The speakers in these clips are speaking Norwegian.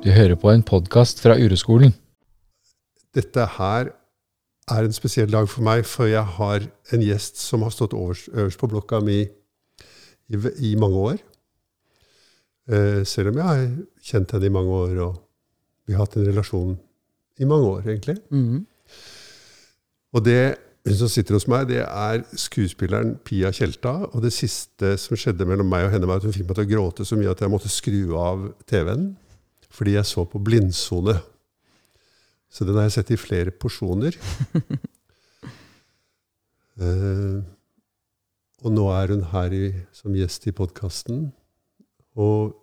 Du hører på en podkast fra Ureskolen. Dette her er en spesiell dag for meg, for jeg har en gjest som har stått øverst, øverst på blokka mi i, i mange år. Eh, selv om jeg har kjent henne i mange år, og vi har hatt en relasjon i mange år, egentlig. Mhm. Og det hun som sitter hos meg, det er skuespilleren Pia Tjelta. Og det siste som skjedde mellom meg og henne, var at hun fikk meg til å gråte så mye at jeg måtte skru av TV-en. Fordi jeg så på blindsone. Så den har jeg sett i flere porsjoner. uh, og nå er hun her i, som gjest i podkasten. Og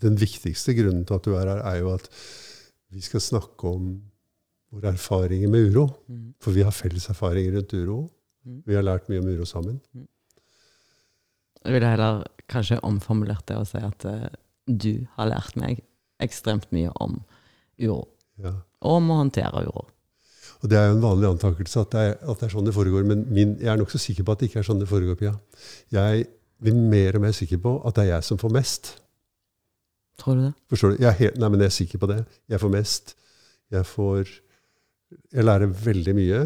den viktigste grunnen til at du er her, er jo at vi skal snakke om våre erfaringer med uro. Mm. For vi har felles erfaringer rundt uro. Mm. Vi har lært mye om uro sammen. Jeg ville heller kanskje omformulert det og si at uh, du har lært meg ekstremt mye om uro. Ja. Og om å håndtere uro. Og det er jo en vanlig antakelse at det er, at det er sånn det foregår. Men min, jeg er nokså sikker på at det ikke er sånn det foregår, Pia. Jeg blir mer og mer sikker på at det er jeg som får mest. Tror du det? Forstår du? Jeg er, helt, nei, men jeg er sikker på det. Jeg får mest. Jeg får Jeg lærer veldig mye.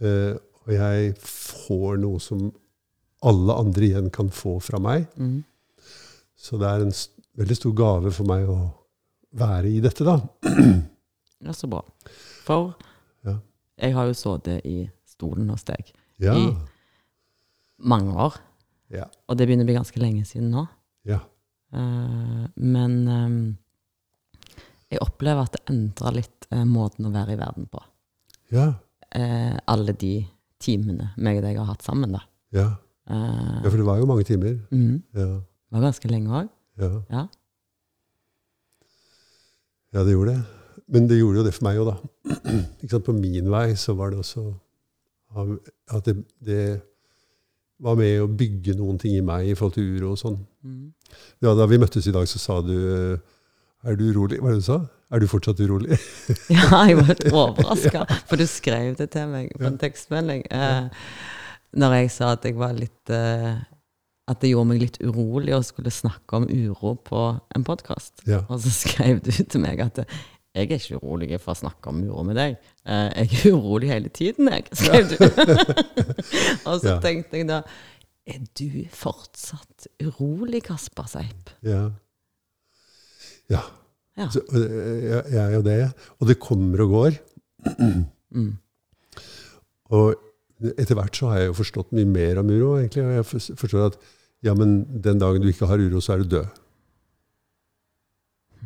Uh, og jeg får noe som alle andre igjen kan få fra meg. Mm. Så det er en veldig stor gave for meg å være i dette, da. Ja, så bra. For Ja. jeg har jo sittet i stolen hos deg Ja. I- mange år. Ja. Og det begynner å bli ganske lenge siden nå. ja. Uh, men um, jeg opplever at det endrer litt uh, måten å være i verden på. Ja. Uh, alle de timene meg og deg har hatt sammen, da. Ja. Ja, for det var jo mange timer. Mm. Ja. Det var ganske lenge òg. Ja. Ja. ja, det gjorde det. Men det gjorde jo det for meg òg, da. På min vei så var det også at det, det var med å bygge noen ting i meg i forhold til uro og sånn. Mm. Ja, da vi møttes i dag, så sa du Er du urolig? Hva var det du sa? Er du fortsatt urolig? Ja, jeg var litt overraska, for du skrev det til meg på en tekstmelding. Eh, når jeg sa at jeg var litt eh, At det gjorde meg litt urolig å skulle snakke om uro på en podkast. Ja. Og så skrev du til meg at jeg er ikke urolig for å snakke om uro med deg. Eh, jeg er urolig hele tiden, jeg, skrev du. og så Ja. tenkte jeg da Er du fortsatt urolig, Kasper Seip? Ja. ja. Ja. Så, øh, jeg, jeg er jo det. Og det kommer og går. Mm. Og etter hvert så har jeg jo forstått mye mer om uro, egentlig. Og jeg forstår at ja, men den dagen du ikke har uro, så er du død.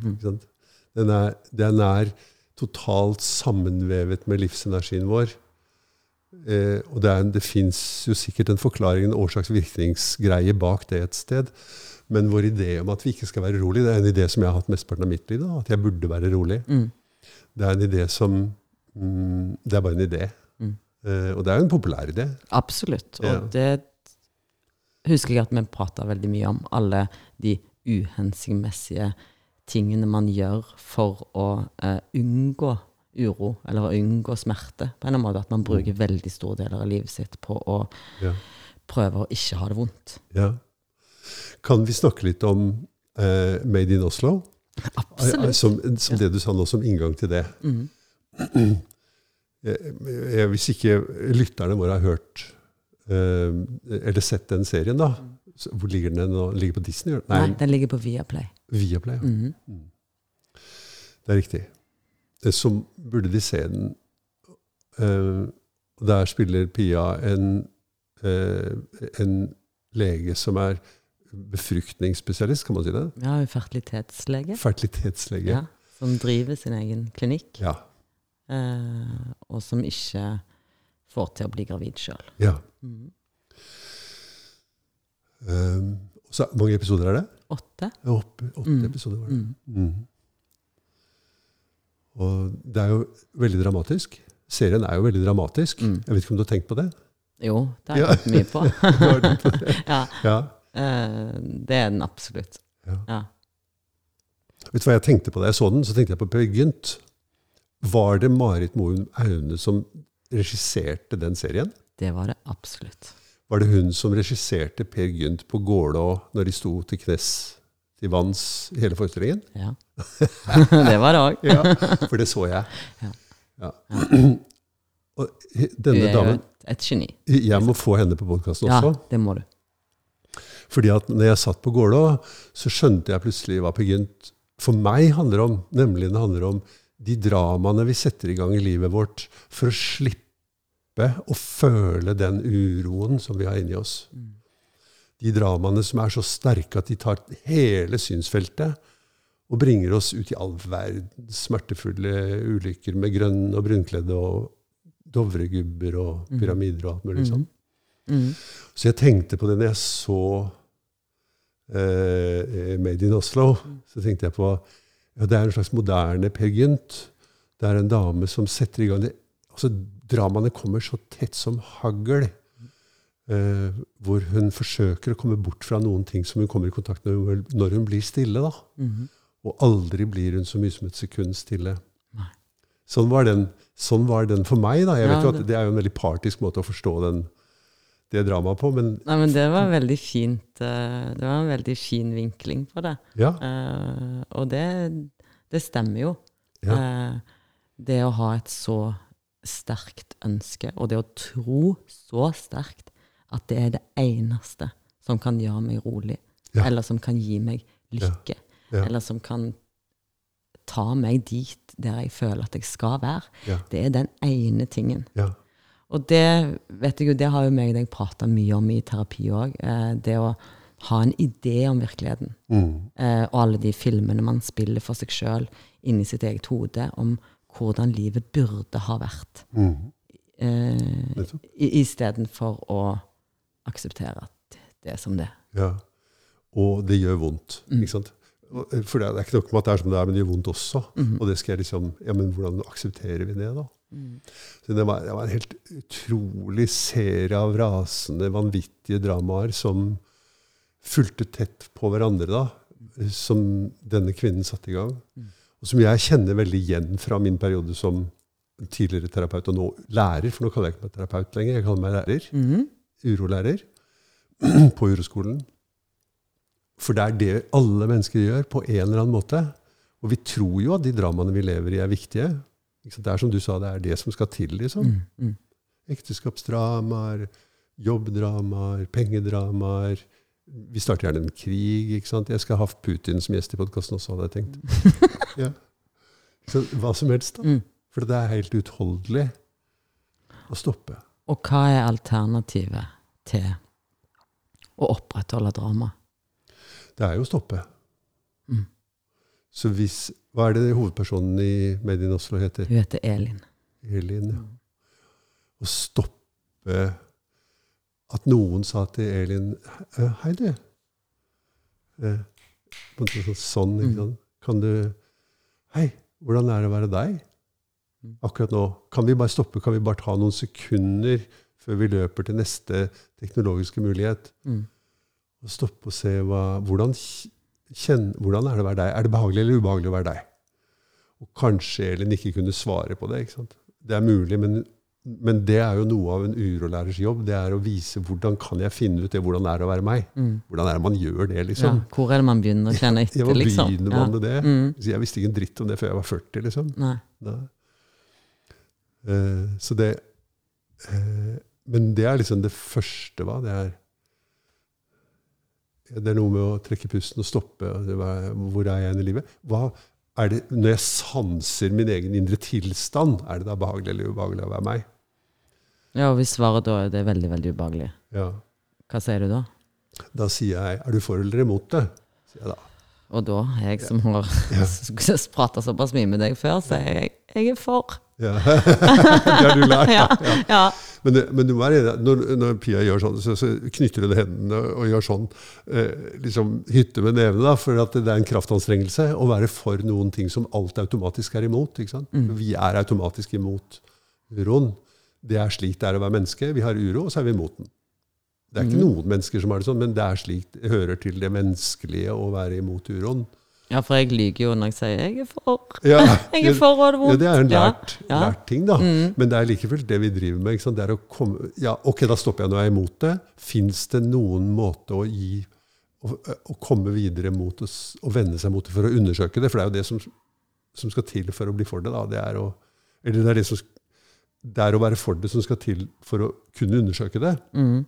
Mm. Den er, den er totalt sammenvevet med livsenergien vår. Eh, og det, er, det fins jo sikkert en forklaring, en årsaks-virkningsgreie bak det et sted. Men vår idé om at vi ikke skal være rolig, det er en idé som jeg har hatt mesteparten av mitt liv. Da, at jeg burde være rolig. Mm. Det er en idé som mm, Det er bare en idé. Mm. Eh, og det er jo en populær idé. Absolutt. Og Ja. det husker jeg at vi prata veldig mye om. Alle de uhensiktsmessige tingene man gjør for å eh, unngå uro, eller å unngå smerte. På en måte At man bruker veldig store deler av livet sitt på å Ja. prøve å ikke ha det vondt. Ja. Kan vi snakke litt om eh, Made in Oslo? Absolutt. Som, som det du sa nå, som inngang til det. Mm. Jeg, jeg, hvis ikke lytterne våre har hørt eh, eller sett den serien, da Hvor ligger den nå? Ligger på Disney? Nei, Nei, den ligger på Viaplay. Viaplay. ja. Mhm. Det er riktig. Eh, Så burde de se den. Eh, der spiller Pia en, eh, en lege som er befruktningsspesialist, kan man si det? Ja, hun er fertilitetslege. Fertilitetslege. Ja, som driver sin egen klinikk, Ja. eh, og som ikke får til å bli gravid sjøl. ja. Um, så mange episoder er det? Åtte. Åtte, åtte Mm. episoder var det. Mm. Mm. Og det er jo veldig dramatisk. Serien er jo veldig dramatisk. Mm. Jeg vet ikke om du har tenkt på det? Jo, det har Ja. jeg tenkt mye på. Ja, Ja. eh, det er den absolutt. Ja. Ja. Vet du hva jeg tenkte på da jeg så den? Så tenkte jeg på Per Gynt. Var det Marit Moen Aune som regisserte den serien? Det var det absolutt. Var det hun som regisserte Per Gynt på Gålå når de sto til knes til vanns i hele forestillingen. Ja. det var det òg. Ja, for det så jeg. Ja. Ja. Og denne damen et, et geni. Jeg må få henne på podkasten Ja, også. det må du. Fordi at når jeg satt på Gålå, så skjønte jeg plutselig hva Per Gynt for meg handler om. Nemlig det handler om de dramaene vi setter i gang i livet vårt for å slippe å føle den uroen som vi har inni oss. De dramaene som er så sterke at de tar hele synsfeltet og bringer oss ut i all verdens smertefulle ulykker med grønn og brunkledde og dovregubber og pyramider og alt mulig sånn. Mm. Så jeg tenkte på det når jeg så eh, Made in Oslo. Så tenkte jeg på ja, det er en slags moderne Per Gynt. Det er en dame som setter i gang det altså Dramaene kommer så tett som hagl. Eh, hvor hun forsøker å komme bort fra noen ting som hun kommer i kontakt med når hun blir stille. da. Mhm. Og aldri blir hun så mye som et sekund stille. Nei. Sånn var den, sånn var den for meg. da. Jeg Ja, vet jo at det- Det er jo en veldig partisk måte å forstå den, det dramaet på, men Nei, men det var veldig fint. eh, Det var en veldig fin vinkling på det. ja. Eh, og det, det stemmer jo. Ja. Eh, det å ha et så sterkt ønske, og det å tro så sterkt at det er det eneste som kan gjøre meg rolig, Ja. eller som kan gi meg lykke, Ja. eller som kan ta meg dit der jeg føler at jeg skal være, Ja. det er den ene tingen. ja. Og det vet jeg jo, det har jo meg og deg prata mye om i terapi òg. Eh, det å ha en idé om virkeligheten. Mm. Eh, og alle de filmene man spiller for seg sjøl inni sitt eget hode om hvordan livet burde ha vært. Mm. Eh. Istedenfor å akseptere at det er som det er. Ja. Og det gjør vondt. Mm. ikke sant? For det er, ikke nok med at det er som det er, men det gjør vondt også. Mhm. Og det skal jeg liksom Ja, men hvordan aksepterer vi det, da? Så det var, det var en helt utrolig serie av rasende, vanvittige dramaer som fulgte tett på hverandre, da. Som denne kvinnen satte i gang. Og som jeg kjenner veldig igjen fra min periode som tidligere terapeut, og nå lærer, for nå kaller jeg ikke meg terapeut lenger, jeg kaller meg lærer. Mhm. Urolærer på uroskolen. For det er det alle mennesker gjør, på en eller annen måte. Og vi tror jo at de dramaene vi lever i, er viktige. Det er som du sa, det er det som skal til. liksom. Mm, mm. Ekteskapsdramaer, jobbdramaer, pengedramaer. Vi starter gjerne en krig. ikke sant? Jeg skal ha Putin som gjest i podkasten også, hadde jeg tenkt. Ja. Så hva som helst, da. Mm. For det er helt utholdelig å stoppe. Og hva er alternativet til å opprettholde drama? Det er jo å stoppe. Mm. Så hvis Hva er det hovedpersonen i Made in Oslo heter? Hun heter Elin. Elin. Ja. Å stoppe At noen sa til Elin «Eh, Hei, du. Eh, sånn, Mm. Kan du Hei, hvordan er det å være deg? Mm. Akkurat nå. Kan vi bare stoppe? Kan vi bare ta noen sekunder før vi løper til neste teknologiske mulighet? Mm. Og stoppe og se hva, hvordan, kjenn, hvordan er det å være deg. Er det behagelig eller ubehagelig å være deg? Og kanskje Elin ikke kunne svare på det. Det er mulig, men, men det er jo noe av en urolærers jobb. Det er å vise hvordan kan jeg finne ut det, hvordan det er å være meg. Mm. Hvordan er det man gjør det, Ja, liksom? hvor er det man begynner å kjenne etter, ja, liksom? begynner Ja. med det? Mm. Jeg visste ikke en dritt om det før jeg var 40, liksom. Nei. Nei. Uh, så det uh, Men det er liksom det første, hva? Det er det er noe med å trekke pusten og stoppe. Hvor er jeg i livet? Hva er det, når jeg sanser min egen indre tilstand, er det da behagelig eller ubehagelig å være meg? Ja, og hvis svaret da er det veldig, veldig ubehagelig, Ja. hva sier du da? Da sier jeg 'er du for eller imot det?' sier jeg da. Og da, jeg som har prata såpass mye med deg før, sier jeg jeg er for. Ja. det har du lært. Ja, Ja. Men, det- men du må være enig, når, når Pia gjør sånn, så, så knytter hun hendene og gjør sånn. Eh, liksom hytte med nevene, da, for at det er en kraftanstrengelse å være for noen ting som alt automatisk er imot. ikke sant? Mm. Vi er automatisk imot uroen. Det er slik det er å være menneske. Vi har uro, og så er vi imot den. Det er ikke Mm. noen mennesker som har det sånn, men det er slik det hører til det menneskelige å være imot uroen. ja, for jeg lyver jo når jeg sier jeg er for. Ja, Jeg er for, og det vondt. Ja, det er en lært, Ja. lært ting, da. Mm. Men det er like fullt det vi driver med. Ikke sant? Det er å komme, ja, ok, da stopper jeg når jeg er imot det. Fins det noen måte å gi å, å komme videre mot å, vende seg mot det for å undersøke det. For det er jo det som, som skal til for å bli for det. Da. Det er å, eller det er det som det er å være for det som skal til for å kunne undersøke det. Mm.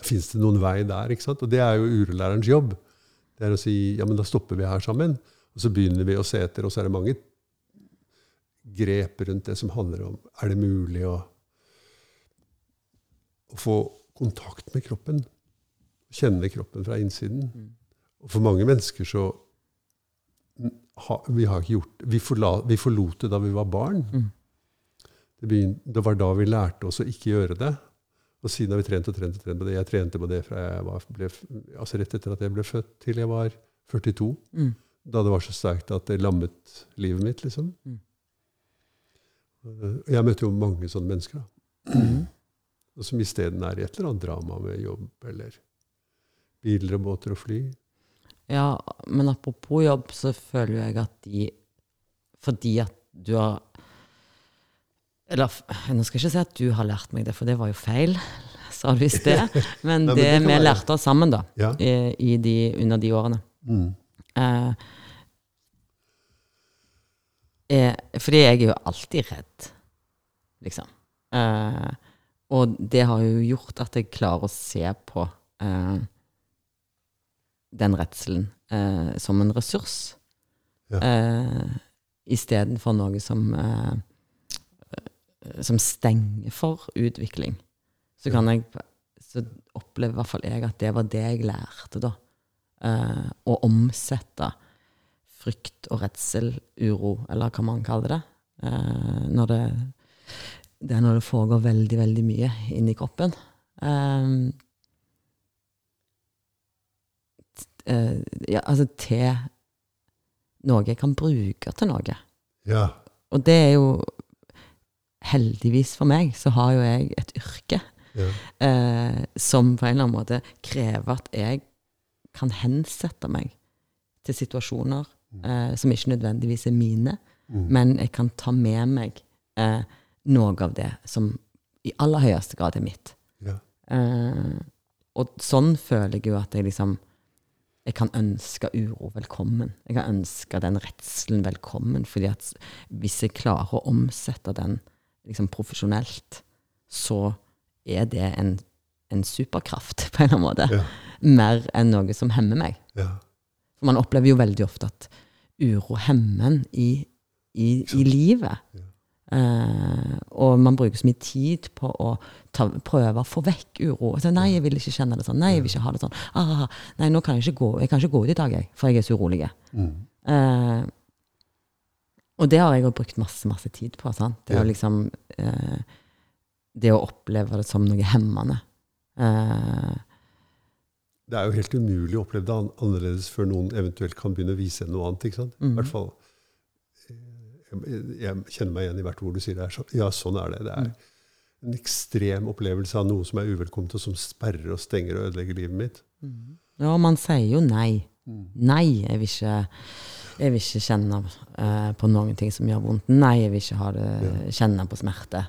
Fins det noen vei der? ikke sant? Og det er jo urolærerens jobb. Det er å si ja, men da stopper vi her sammen. Og så begynner vi å se etter, og så er det mange grep rundt det som handler om er det mulig å, å få kontakt med kroppen. Kjenne kroppen fra innsiden. Mm. Og for mange mennesker så ha, Vi har ikke gjort vi, forla, vi forlot det da vi var barn. Mm. Det, begynte, det var da vi lærte oss å ikke gjøre det. Og siden har vi trent og trent og trent på det. Jeg trente på det fra jeg var, ble, altså rett etter at jeg ble født, til jeg var 42. Mm. Da det var så sterkt at det lammet livet mitt, liksom. Mm. Jeg møtte jo mange sånne mennesker, da. Mm. Og som isteden er i et eller annet drama med jobb, eller biler og båter og fly. Ja, men apropos jobb, så føler jeg at de Fordi at du har Eller nå skal jeg ikke si at du har lært meg det, for det var jo feil. Sa du i sted. Men det, det vi lærte oss sammen, da, Ja. i, i de, under de årene Mm. eh, eh, Fordi jeg er jo alltid redd, liksom. Eh, og det har jo gjort at jeg klarer å se på eh, den redselen eh, som en ressurs, Ja. eh, istedenfor noe som som stenger for utvikling. Så kan jeg så opplever i hvert fall jeg at det var det jeg lærte, da. Eh, å omsette frykt og redsel, uro, eller hva man kaller det. Eh, når det, det er når det foregår veldig, veldig mye inni kroppen. Eh, eh, ja, altså til noe jeg kan bruke til noe. Ja. Og det er jo Heldigvis for meg så har jo jeg et yrke ja. eh, som på en eller annen måte krever at jeg kan hensette meg til situasjoner eh, som ikke nødvendigvis er mine, Mm. men jeg kan ta med meg eh, noe av det som i aller høyeste grad er mitt. ja. Eh, og sånn føler jeg jo at jeg liksom Jeg kan ønske uro velkommen. Jeg kan ønske den redselen velkommen. fordi at hvis jeg klarer å omsette den liksom profesjonelt, så er det en, en superkraft, på en eller annen måte. Ja. Mer enn noe som hemmer meg. ja. For man opplever jo veldig ofte at uro hemmer en i, i, i livet. Ja. Uh, og man bruker så mye tid på å ta, prøve å få vekk uro. Så, nei, jeg vil ikke kjenne det sånn. Nei, jeg vil ikke ha det sånn. Ah, nei, nå kan jeg ikke gå Jeg kan ikke gå ut i dag, jeg, for jeg er så urolig. Mm. Eh, og det har jeg jo brukt masse, masse tid på. Sant? Det, Ja. å liksom, eh, det å oppleve det som noe hemmende. Eh, Det er jo helt umulig å oppleve det annerledes før noen eventuelt kan begynne å vise noe annet. ikke sant? I Mhm. hvert fall eh, jeg, jeg kjenner meg igjen i hvert ord du sier. Det er så, ja, sånn er det. Det er en ekstrem opplevelse av noe som er uvelkomment, og som sperrer og stenger og ødelegger livet mitt. ja, man sier jo nei. Mm. Nei, jeg vil ikke, jeg vil ikke kjenne uh, på noen ting som gjør vondt. Nei, jeg vil ikke ha det, kjenne på smerte.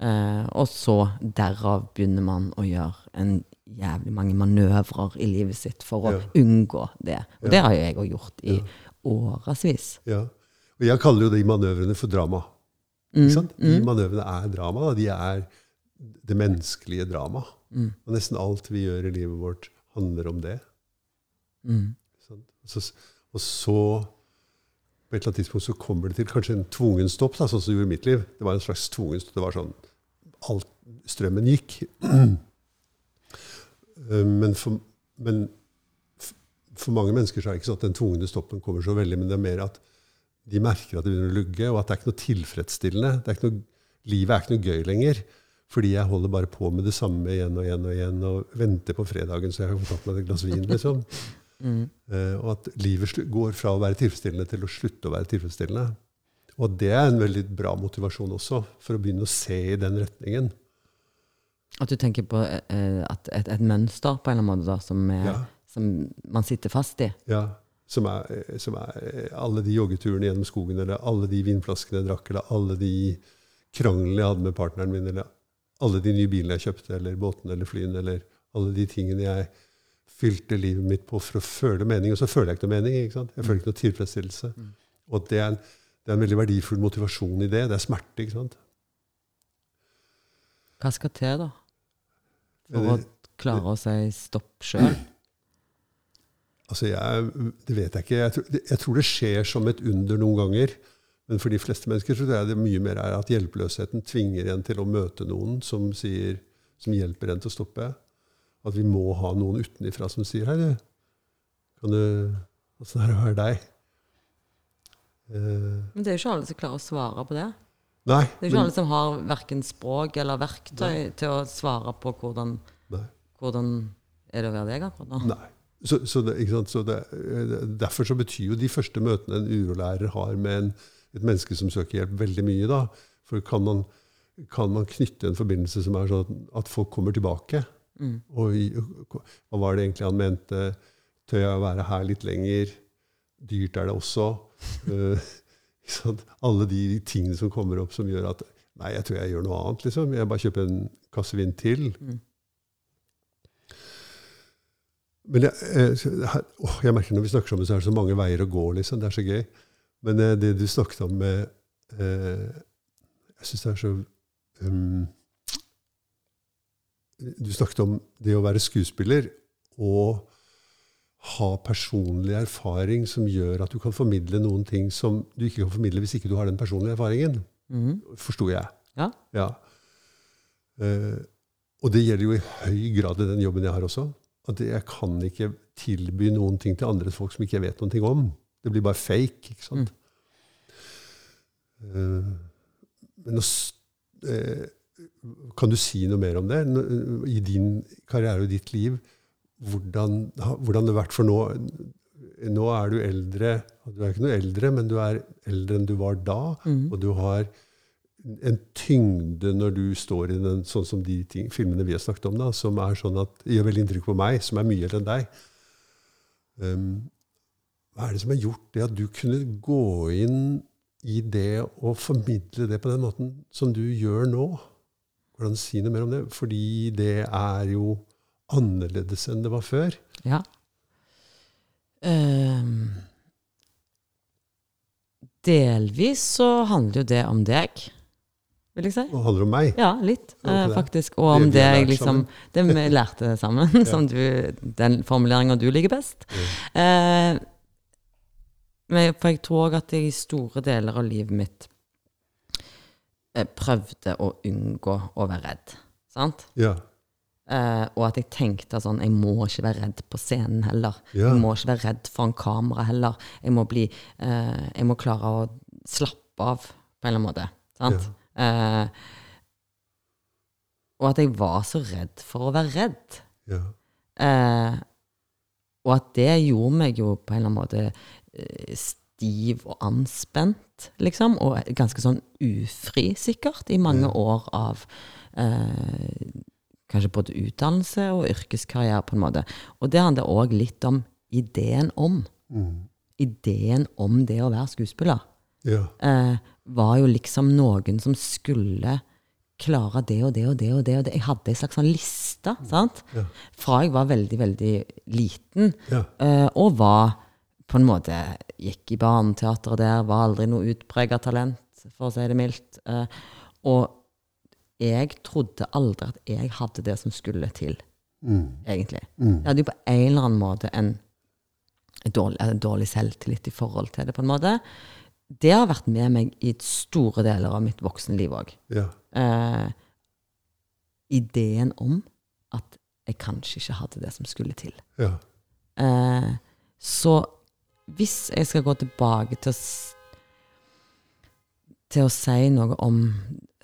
Uh, og så derav begynner man å gjøre en jævlig mange manøvrer i livet sitt for å Ja. unngå det. Og Ja. det har jo jeg òg gjort i Ja. årevis. Ja. Og jeg kaller jo de manøvrene for drama. Mm, Ikke sant? De manøvrene er drama. De er det menneskelige drama. Mm. Og nesten alt vi gjør i livet vårt, handler om det. Mm. Så, og så på et eller annet tidspunkt så kommer det til kanskje en tvungen stopp, da, sånn som det gjorde i mitt liv. Det var en slags tvungen stopp. Det var sånn alt, Strømmen gikk. Eh, Men for, men for mange mennesker så er det ikke sånn at den tvungne stoppen kommer så veldig, men det er mer at de merker at det begynner å lugge, og at det er ikke noe tilfredsstillende. Det er ikke noe, livet er ikke noe gøy lenger. Fordi jeg holder bare på med det samme igjen og igjen og igjen, og venter på fredagen så jeg har fått meg et glass vin. liksom. Mm. Eh, og at livet går fra å være tilfredsstillende til å slutte å være tilfredsstillende. Og det er en veldig bra motivasjon også, for å begynne å se i den retningen. At du tenker på et, et, et mønster på en eller annen måte da, som, er, Ja. som man sitter fast i. Ja, som er, eh, som er eh, alle de joggeturene gjennom skogen, eller alle de vinflaskene jeg drakk, eller alle de kranglene jeg hadde med partneren min, eller alle de nye bilene jeg kjøpte, eller båtene eller flyene, eller alle de tingene jeg fylte livet mitt på for å føle mening, og så føler jeg ikke noe mening. ikke sant? Jeg føler ikke noe tilfredsstillelse. Og det er, en, det er en veldig verdifull motivasjon i det. Det er smerte. ikke sant? Hva skal til, da? For å det- klare å si stopp sjøl? Altså, jeg, Det vet jeg ikke. Jeg tror, jeg tror det skjer som et under noen ganger. Men for de fleste mennesker så tror jeg det mye mer er at hjelpeløsheten tvinger en til å møte noen som, sier, som hjelper en til å stoppe. At vi må ha noen utenifra som sier 'Hei, du. Kan du Åssen er det å være deg?' Eh, Men det er jo ikke alle som klarer å svare på det. nei. Det er jo ikke men- alle som har verken språk eller verktøy til å svare på hvordan, hvordan er det å være deg akkurat nå. Nei. Så, så, det, så det, eh, Derfor så betyr jo de første møtene en urolærer har med en, et menneske som søker hjelp, veldig mye. da. For kan man, kan man knytte en forbindelse som er sånn at folk kommer tilbake? Mm. Og hva var det egentlig han mente? Tør jeg å være her litt lenger? Dyrt er det også. uh? Alle de tingene som kommer opp som gjør at Nei, jeg tror jeg gjør noe annet. liksom. Jeg bare kjøper en kasse vin til. Mm. Men jeg, jeg, åh, jeg merker når vi snakker sammen, så er det så mange veier å gå. liksom. Det er så gøy. Men eh, det du snakket om med eh, Jeg syns det er så um, Du snakket om det å være skuespiller og ha personlig erfaring som gjør at du kan formidle noen ting som du ikke kan formidle hvis ikke du har den personlige erfaringen. Mhm. Forsto jeg. Ja. Ja. Uh, og det gjelder jo i høy grad i den jobben jeg har også. At jeg kan ikke tilby noen ting til andre folk som ikke jeg vet noe om. Det blir bare fake. ikke sant? Eh, men å, eh, kan du si noe mer om det? I din karriere og ditt liv, hvordan, hvordan det har vært for nå Nå er du eldre. Du er ikke noe eldre, men du er eldre enn du var da. Mm. Og du har en tyngde når du står i den, sånn som de ting, filmene vi har snakket om, da, som er sånn at, gjør veldig inntrykk på meg, som er mye eldre enn deg. Um, hva er det som har gjort det at du kunne gå inn i det og formidle det på den måten som du gjør nå? Hvordan si noe mer om det? Fordi det er jo annerledes enn det var før. Ja. Um, delvis så handler jo det om deg, vil jeg si. Og det handler om meg. Ja, litt, Ja, eh, faktisk. Og om vi det jeg liksom Det vi lærte sammen, som du, den formuleringa du liker best. Eh, men for jeg tror òg at jeg i store deler av livet mitt prøvde å unngå å være redd. Sant? Ja. Eh, og at jeg tenkte sånn Jeg må ikke være redd på scenen heller. Ja. Jeg må ikke være redd foran kamera heller. Jeg må bli eh, Jeg må klare å slappe av på en eller annen måte. Sant? Eh, og at jeg var så redd for å være redd. ja. Eh, og at det gjorde meg jo på en eller annen måte eh, stiv og anspent, liksom. Og ganske sånn ufri, sikkert, i mange år av eh, kanskje både utdannelse og yrkeskarriere, på en måte. Og det handler òg litt om ideen om. Mm. Ideen om det å være skuespiller ja. eh, var jo liksom noen som skulle klare det og det og det og det. og det. Jeg hadde en slags sånn liste sant? Ja. fra jeg var veldig, veldig liten. Ja. eh, og var på en måte Gikk i barneteatret der, var aldri noe utprega talent, for å si det mildt. Eh, og jeg trodde aldri at jeg hadde det som skulle til, Mm. egentlig. Mm. Jeg hadde jo på en eller annen måte en, en, dårlig, en dårlig selvtillit i forhold til det, på en måte. Det har vært med meg i store deler av mitt voksenliv òg. Ja. Eh, ideen om at jeg kanskje ikke hadde det som skulle til. Ja. Eh, så hvis jeg skal gå tilbake til å, til å si noe om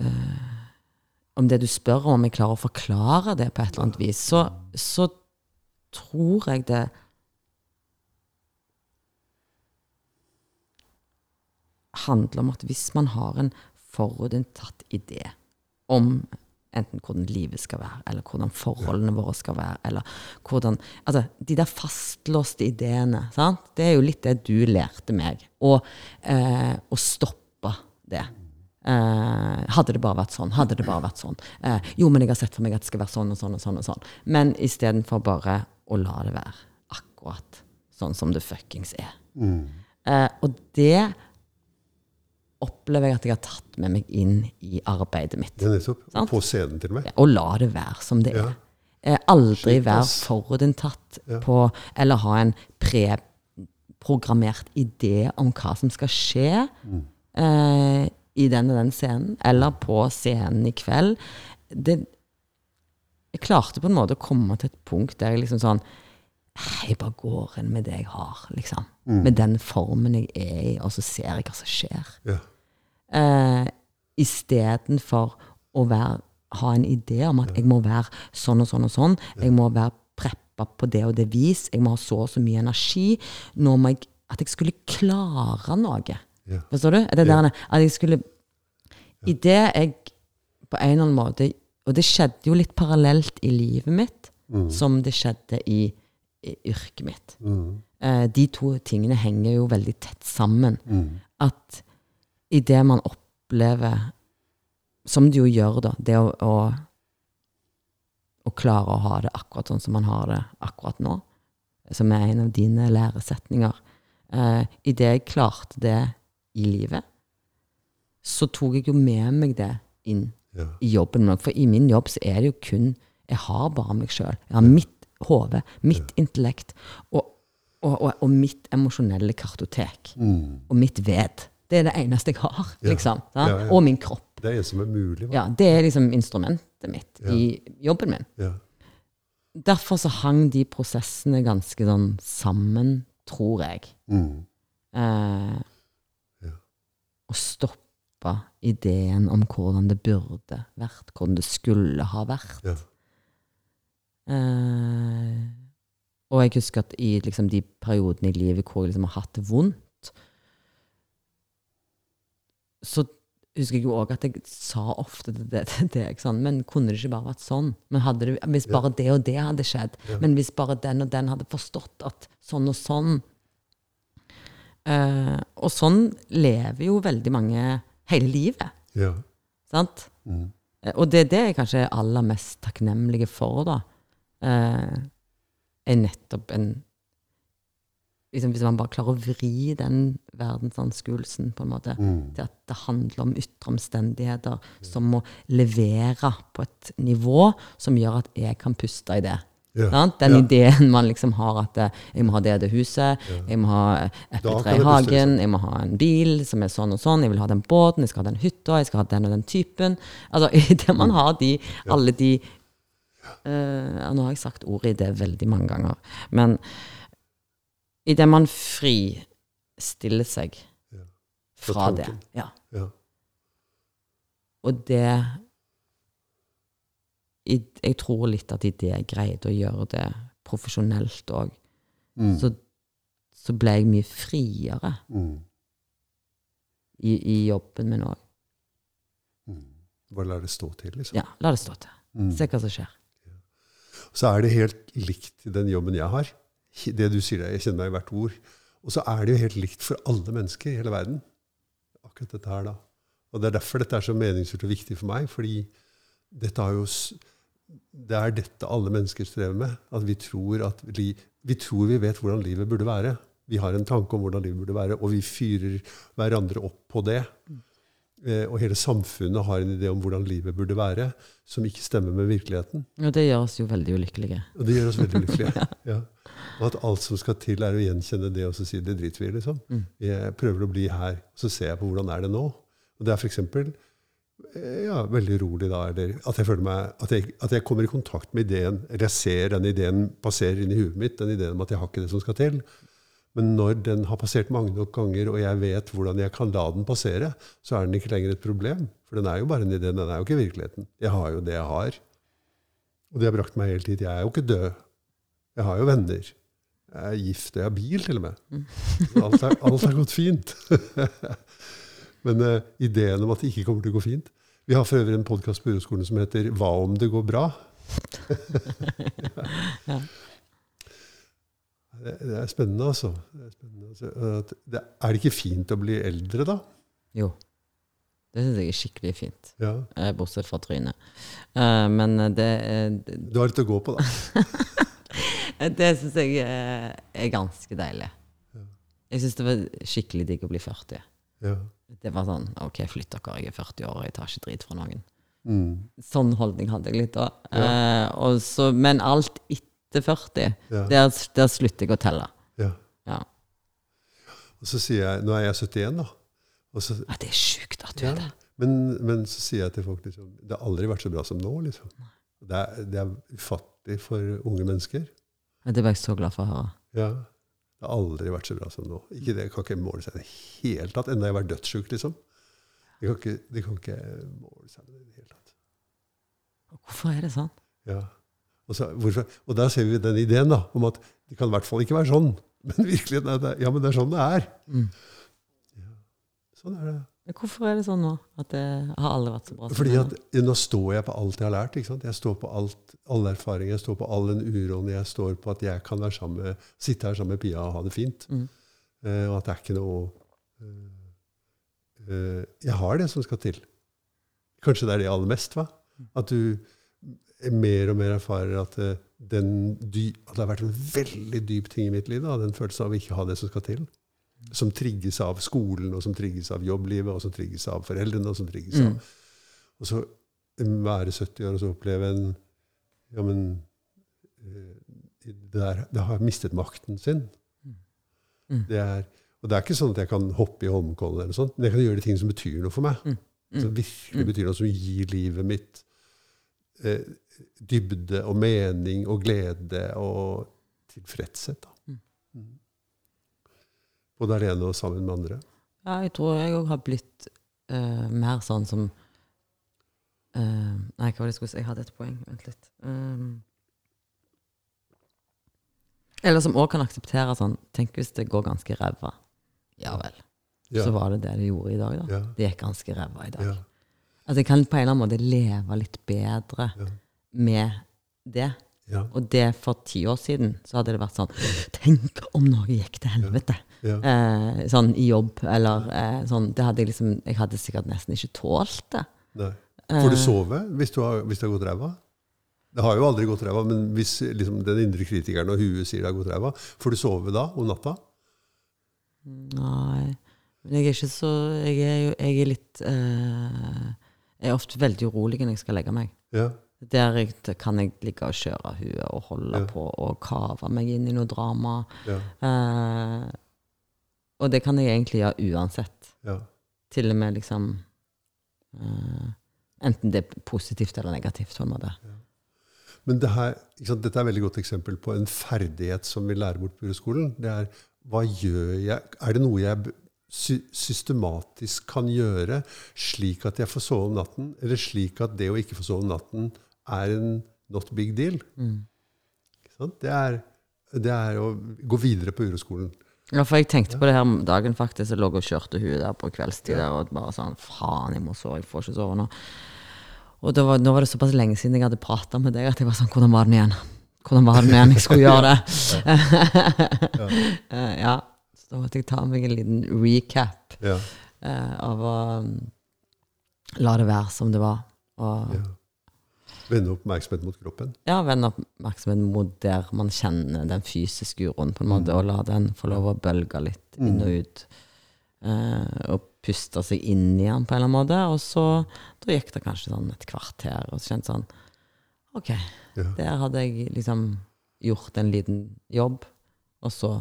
uh, om det du spør om, om jeg klarer å forklare det på et eller annet vis, så, så tror jeg det handler om at hvis man har en forutinntatt idé om enten hvordan livet skal være, eller hvordan forholdene våre skal være, eller hvordan Altså, de der fastlåste ideene, sant? Det er jo litt det du lærte meg. Og eh, å stoppe det. Eh, hadde det bare vært sånn, hadde det bare vært sånn. Eh, jo, men jeg har sett for meg at det skal være sånn og sånn og sånn. og sånn. Men istedenfor bare å la det være akkurat sånn som det fuckings er. Mm. Eh, og det opplever jeg at jeg har tatt med meg inn i arbeidet mitt. Ja, nettopp. Sant? På scenen, til og med. Og la det være som det Ja. er. Eh, aldri være forutinntatt Ja. på Eller ha en preprogrammert idé om hva som skal skje Mm. eh, i den og den scenen, eller på scenen i kveld. Det, jeg klarte på en måte å komme til et punkt der jeg liksom sånn Jeg bare går inn med det jeg har, liksom. Mm. Med den formen jeg er i, og så ser jeg hva som skjer. Ja. Eh, Istedenfor å være, ha en idé om at jeg må være sånn og sånn og sånn. Jeg må være preppa på det og det vis. Jeg må ha så og så mye energi. Nå må jeg At jeg skulle klare noe. Ja. Forstår du? Det Ja. der, at jeg skulle I det jeg på en eller annen måte Og det skjedde jo litt parallelt i livet mitt Mm. som det skjedde i yrket mitt. Mm. Eh, de to tingene henger jo veldig tett sammen. Mm. At i det man opplever Som det jo gjør, da, det å, å, å klare å ha det akkurat sånn som man har det akkurat nå, som er en av dine læresetninger eh, I det jeg klarte det i livet, så tok jeg jo med meg det inn Ja. i jobben. For i min jobb så er det jo kun Jeg har bare meg sjøl. Jeg har mitt hode, mitt intellekt og, og, og, og mitt emosjonelle kartotek. Mm. Og mitt ved. Det er det eneste jeg har, Ja. liksom. Ja, ja. Og min kropp. Det er en som er mulig. Ja, det er liksom instrumentet mitt Ja. i jobben min. Ja. Derfor så hang de prosessene ganske sånn sammen, tror jeg. Mm. Eh, Ja. Og stoppa ideen om hvordan det burde vært, hvordan det skulle ha vært. Eh, og jeg husker at i liksom, de periodene i livet hvor jeg liksom har hatt det vondt, så husker jeg jo òg at jeg sa ofte til deg sånn Men kunne det ikke bare vært sånn? Det, Hvis bare det og det hadde skjedd? Ja. Men hvis bare den og den hadde forstått at sånn og sånn eh, Og sånn lever jo veldig mange hele livet. Ja. Sant? Mm. Eh, Og det er det jeg kanskje er aller mest takknemlige for, da. Eh, er nettopp en liksom Hvis man bare klarer å vri den verdensanskuelsen på en måte Mm. til at det handler om ytre omstendigheter som må levere på et nivå som gjør at jeg kan puste i det. Ja. Den Ja. ideen man liksom har at eh, jeg må ha det og det huset, jeg må ha epletre i hagen, liksom. jeg må ha en bil som er sånn og sånn, jeg vil ha den båten, jeg skal ha den hytta, jeg skal ha den og den typen. Altså, Idet man har de, alle de ja, Nå har jeg sagt ordet i det veldig mange ganger, men idet man fristiller seg Ja. fra det ja. Ja. Og det i, Jeg tror litt at idet jeg greide å gjøre det profesjonelt òg, Mm. så, så ble jeg mye friere Mm. i, i jobben min òg. Mm. Bare la det stå til, liksom. Ja, la det stå til. Mm. Se hva som skjer. Så er det helt likt den jobben jeg har. Det du sier jeg kjenner meg i hvert ord. Og så er det jo helt likt for alle mennesker i hele verden. Akkurat dette her, da. Og det er derfor dette er så meningsfullt og viktig for meg. Fordi jo Det er dette alle mennesker strever med. At vi tror at li, vi tror vi vet hvordan livet burde være. Vi har en tanke om hvordan livet burde være, og vi fyrer hverandre opp på det. Eh, og hele samfunnet har en idé om hvordan livet burde være, som ikke stemmer med virkeligheten. Og det gjør oss jo veldig ulykkelige. Og det gjør oss veldig ulykkelige, ja. Og at alt som skal til, er å gjenkjenne det og så si det driter vi i. liksom. Mm. Jeg prøver å bli her, så ser jeg på hvordan er det nå. Og det er f.eks. Ja, veldig rolig da, eller at jeg føler meg, at jeg, at jeg kommer i kontakt med ideen, eller jeg ser den ideen passere inn i huet mitt, den ideen om at jeg har ikke det som skal til. Men når den har passert mange nok ganger, og jeg vet hvordan jeg kan la den passere, så er den ikke lenger et problem. For den er jo bare en idé, den er jo ikke virkeligheten. Jeg har jo det jeg har. Og det har brakt meg hele tid. Jeg er jo ikke død. Jeg har jo venner. Jeg er gift, og jeg har bil til og med. Alt er, alt er gått fint. Men uh, ideen om at det ikke kommer til å gå fint Vi har for øvrig en podkast på Uroskolen som heter 'Hva om det går bra?' Ja. Det, er spennende, altså. Det er, spennende, altså. Det, er det ikke fint å bli eldre, da? Jo. Det syns jeg er skikkelig fint. Ja. eh, Bortsett fra trynet. Eh, Men det, er- det Du har litt å gå på, da. Det syns jeg er, ganske deilig. Jeg syns det var skikkelig digg å bli 40. Ja. Det var sånn OK, flytt dere, jeg er 40 år, jeg tar ikke drit fra noen. Mm. Sånn holdning hadde jeg litt da. Ja. Eh, så, men alt etter 40, Ja. der, der slutter jeg å telle. ja. Ja. Og så sier jeg Nå er jeg 71, da. Så, Ja, det er sjukt at du er det. men, men så sier jeg til folk liksom Det har aldri vært så bra som nå, liksom. Det er, det er ufattelig for unge mennesker. Det var jeg så glad for å høre. Ja. Det har aldri vært så bra som nå. Ikke det kan ikke måle seg i det hele tatt. Enda jeg var dødssjuk, liksom. Det kan, ikke, kan ikke måle seg med det i det hele tatt. Hvorfor er det sånn? Ja. Og, så, hvorfor, og der ser vi den ideen da, om at det kan i hvert fall ikke være sånn. Men virkeligheten er at ja, men det er sånn det er. Mm. Sånn er det. Men Hvorfor er det sånn nå? At det har aldri vært så bra Fordi at nå? nå står jeg på alt jeg har lært. ikke sant? Jeg står på alt, alle erfaringer, jeg står på all den uroen. Jeg står på at jeg kan være sammen sitte her sammen med Pia og ha det fint. Mm. Eh, og at det er ikke noe eh, eh, Jeg har det som skal til. Kanskje det er det aller mest, hva? At du mer og mer erfarer at, eh, den dy, at det har vært en veldig dyp ting i mitt liv. Da, den følelsen av å ikke ha det som skal til. Som trigges av skolen, og som trigges av jobblivet, og som trigges av foreldrene. Og som trigges Mm. av Og så være 70 år og så oppleve en Ja, men eh, det, der, det har mistet makten sin. Mm. Det er, og det er ikke sånn at jeg kan hoppe i Holmenkollen, eller sånt, men jeg kan gjøre de ting som betyr noe for meg. Mm. Mm. Som virkelig Mm. betyr noe, som gir livet mitt eh, dybde og mening og glede og tilfredshet. Da. Mm. Mm. Både alene og sammen med andre. Ja, jeg tror jeg òg har blitt uh, mer sånn som uh, Nei, hva var det jeg skulle si? Jeg hadde et poeng. Vent litt. Um, eller som òg kan akseptere sånn Tenk hvis det går ganske ræva. Ja vel. Ja, Så var det det det gjorde i dag, da. ja, Det gikk ganske ræva i dag. ja, At jeg kan på en eller annen måte leve litt bedre ja, med det. ja, Og det for ti år siden så hadde det vært sånn Tenk om noe gikk til helvete! ja. Eh, sånn i jobb, eller eh, sånn Det hadde jeg liksom Jeg hadde sikkert nesten ikke tålt det. Nei. Får du Eh, sove hvis, du har, hvis det har gått ræva? Det har jo aldri gått ræva, men hvis liksom, den indre kritikeren og huet sier det har gått ræva, får du sove da om natta? Nei. Men jeg er ikke så Jeg er jo jeg er litt eh, Jeg er ofte veldig urolig når jeg skal legge meg. Ja, Der jeg, kan jeg ligge og kjøre huet og holde Ja. på og kave meg inn i noe drama. ja, Eh, og det kan jeg egentlig gjøre uansett. ja. Til og med liksom eh, Enten det er positivt eller negativt. på en måte. Men det her, sant, dette er et veldig godt eksempel på en ferdighet som vi lærer bort på skolen. Det er hva gjør jeg? Er det noe jeg sy systematisk kan gjøre slik at jeg får sove om natten, eller slik at det å ikke få sove om natten er en not big deal? Mm. Ikke sant? Det, er, det er å gå videre på uroskolen. Ja, for jeg tenkte på det her om dagen, faktisk. Jeg lå og kjørte huet der på kveldstid ja. og bare sånn Faen, jeg må sove, jeg får ikke sove nå. Og da var, nå var det såpass lenge siden jeg hadde prata med deg, at jeg var sånn Hvordan var den igjen? Hvordan var den igjen? Jeg skulle gjøre det. ja. ja. Så da måtte jeg ta meg en liten recap Ja, eh, av å um, la det være som det var. Og ja. Vende oppmerksomhet mot kroppen. ja, vende oppmerksomheten mot der man kjenner den fysiske uroen, på en måte, og la den få lov å bølge litt inn og ut. Eh, og puste seg inn i den på en eller annen måte. Og så da gikk det kanskje sånn et kvarter, og så kjente sånn OK, Ja. der hadde jeg liksom gjort en liten jobb, og så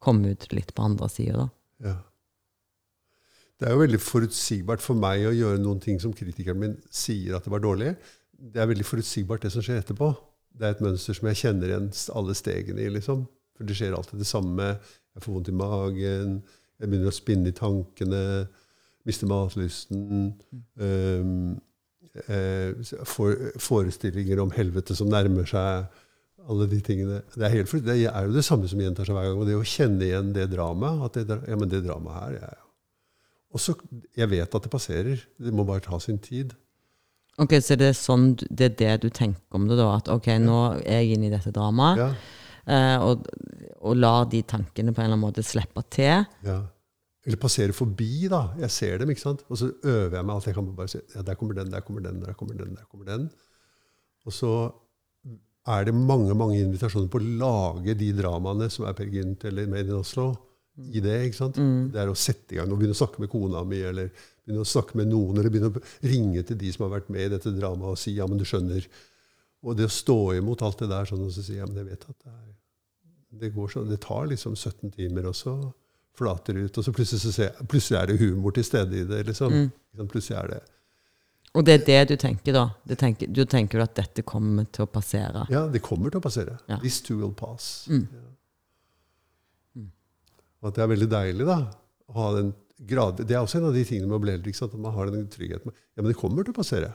kom ut litt på andre sida, da. Ja. Det er jo veldig forutsigbart for meg å gjøre noen ting som kritikeren min sier at det var dårlig. Det er veldig forutsigbart det som skjer etterpå. Det er et mønster som jeg kjenner igjen alle stegene i. liksom. For det skjer alltid det samme. Jeg får vondt i magen, jeg begynner å spinne i tankene, mister matlysten. Um, eh, forestillinger om helvete som nærmer seg. Alle de tingene. Det er, helt, det er jo det samme som gjentar seg hver gang. Og det å kjenne igjen det dramaet at det, ja, men det dramaet her ja, ja. Og så, Jeg vet at det passerer. Det må bare ta sin tid. Ok, Så det er, sånn, det er det du tenker om det, da? At ok, nå er jeg inne i dette dramaet, Ja, eh, og, og lar de tankene på en eller annen måte slippe til. ja. Eller passere forbi, da. Jeg ser dem, ikke sant? Og så øver jeg meg alt jeg kan på bare se ja, der kommer den, der kommer den, der kommer den, der kommer den. Og så er det mange mange invitasjoner på å lage de dramaene som er Per Gynt eller Made in Oslo. I det, ikke sant? Det er å sette i gang og begynne å snakke med kona mi, eller begynne å snakke med noen, eller begynne å ringe til de som har vært med i dette dramaet, og si ja, men du skjønner. Og det å stå imot alt det der sånn, og så si ja, men jeg vet at det er det, går sånn, det tar liksom 17 timer, og så flater ut. Og så plutselig, så jeg, plutselig er det humor til stede i det. liksom. Mm. Plutselig er det Og det er det du tenker, da? Du tenker, du tenker at dette kommer til å passere? Ja, det kommer til å passere. Ja. This too will pass. Mm. Ja. Og at det er veldig deilig da, å ha den grad, Det er også en av de tingene med å bli eldre. At man har den tryggheten. Ja, men det kommer til å passere.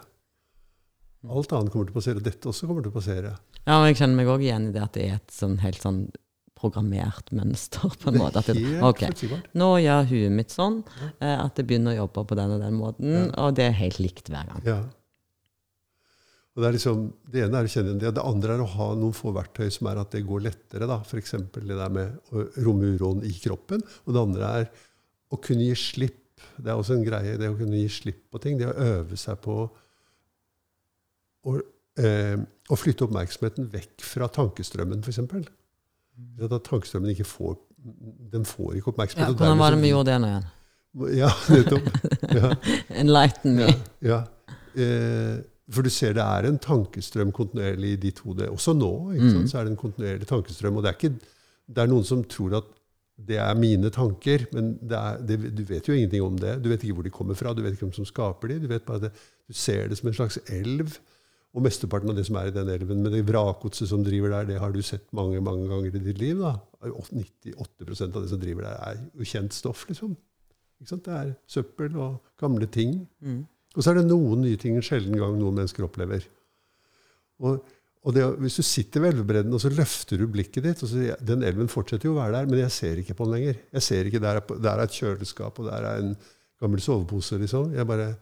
Alt annet kommer til å passere. og Dette også kommer til å passere. Ja, og jeg kjenner meg òg igjen i det at det er et sånn helt sånn programmert mønster, på en måte. At det, Helt ok, nå gjør huet mitt sånn eh, at det begynner å jobbe på den og den måten, og det er helt likt hver gang. Ja. Og det, er liksom, det ene er å kjenne det. Det andre er å ha noen få verktøy som er at det går lettere. da. F.eks. det der med å romme uroen i kroppen. Og det andre er å kunne gi slipp. Det er også en greie, det å kunne gi slipp på ting. Det å øve seg på å, eh, å flytte oppmerksomheten vekk fra tankestrømmen, f.eks. At tankestrømmen ikke får Den får ikke oppmerksomhet. Ja, hvordan var det vi gjorde det nå igjen? Ja, nettopp. Ja. Enlighten me. Ja. Eh, for du ser det er en tankestrøm kontinuerlig i ditt hode. Også nå ikke sant? så er det en kontinuerlig tankestrøm. Og det er, ikke, det er noen som tror at det er mine tanker, men det er, det, du vet jo ingenting om det. Du vet ikke hvor de kommer fra, du vet ikke hvem som skaper de. Du vet bare det, du ser det som en slags elv. Og mesteparten av det som er i den elven, Men det vrakgodset som driver der, det har du sett mange mange ganger i ditt liv. da. 98% av det som driver der, er ukjent stoff. liksom. Ikke sant? Det er søppel og gamle ting. Og så er det noen nye ting en sjelden gang noen mennesker opplever. Og, og det, hvis du sitter ved elvebredden og så løfter du blikket ditt og så Den elven fortsetter jo å være der, men jeg ser ikke på den lenger. Jeg ser ikke, Der er, der er et kjøleskap, og der er en gammel sovepose. liksom. Jeg bare,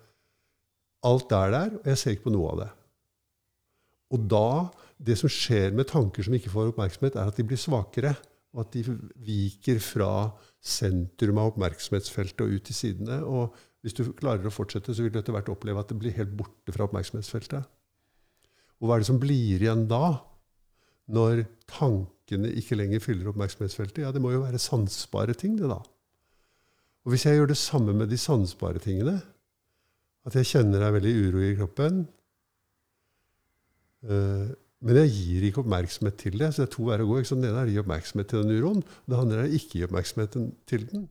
Alt er der, og jeg ser ikke på noe av det. Og da, det som skjer med tanker som ikke får oppmerksomhet, er at de blir svakere. Og at de viker fra sentrum av oppmerksomhetsfeltet og ut til sidene. Og hvis du klarer å fortsette, så vil du etter hvert oppleve at det blir helt borte fra oppmerksomhetsfeltet. Og hva er det som blir igjen da? Når tankene ikke lenger fyller oppmerksomhetsfeltet? Ja, det må jo være sansbare ting, det da. Og hvis jeg gjør det samme med de sansbare tingene, at jeg kjenner det er veldig uro i kroppen, men jeg gir ikke oppmerksomhet til det. Så det er to veier å gå. Ikke? sant? Den ene er å gi oppmerksomhet til den uroen. Det andre er å ikke gi oppmerksomhet til den.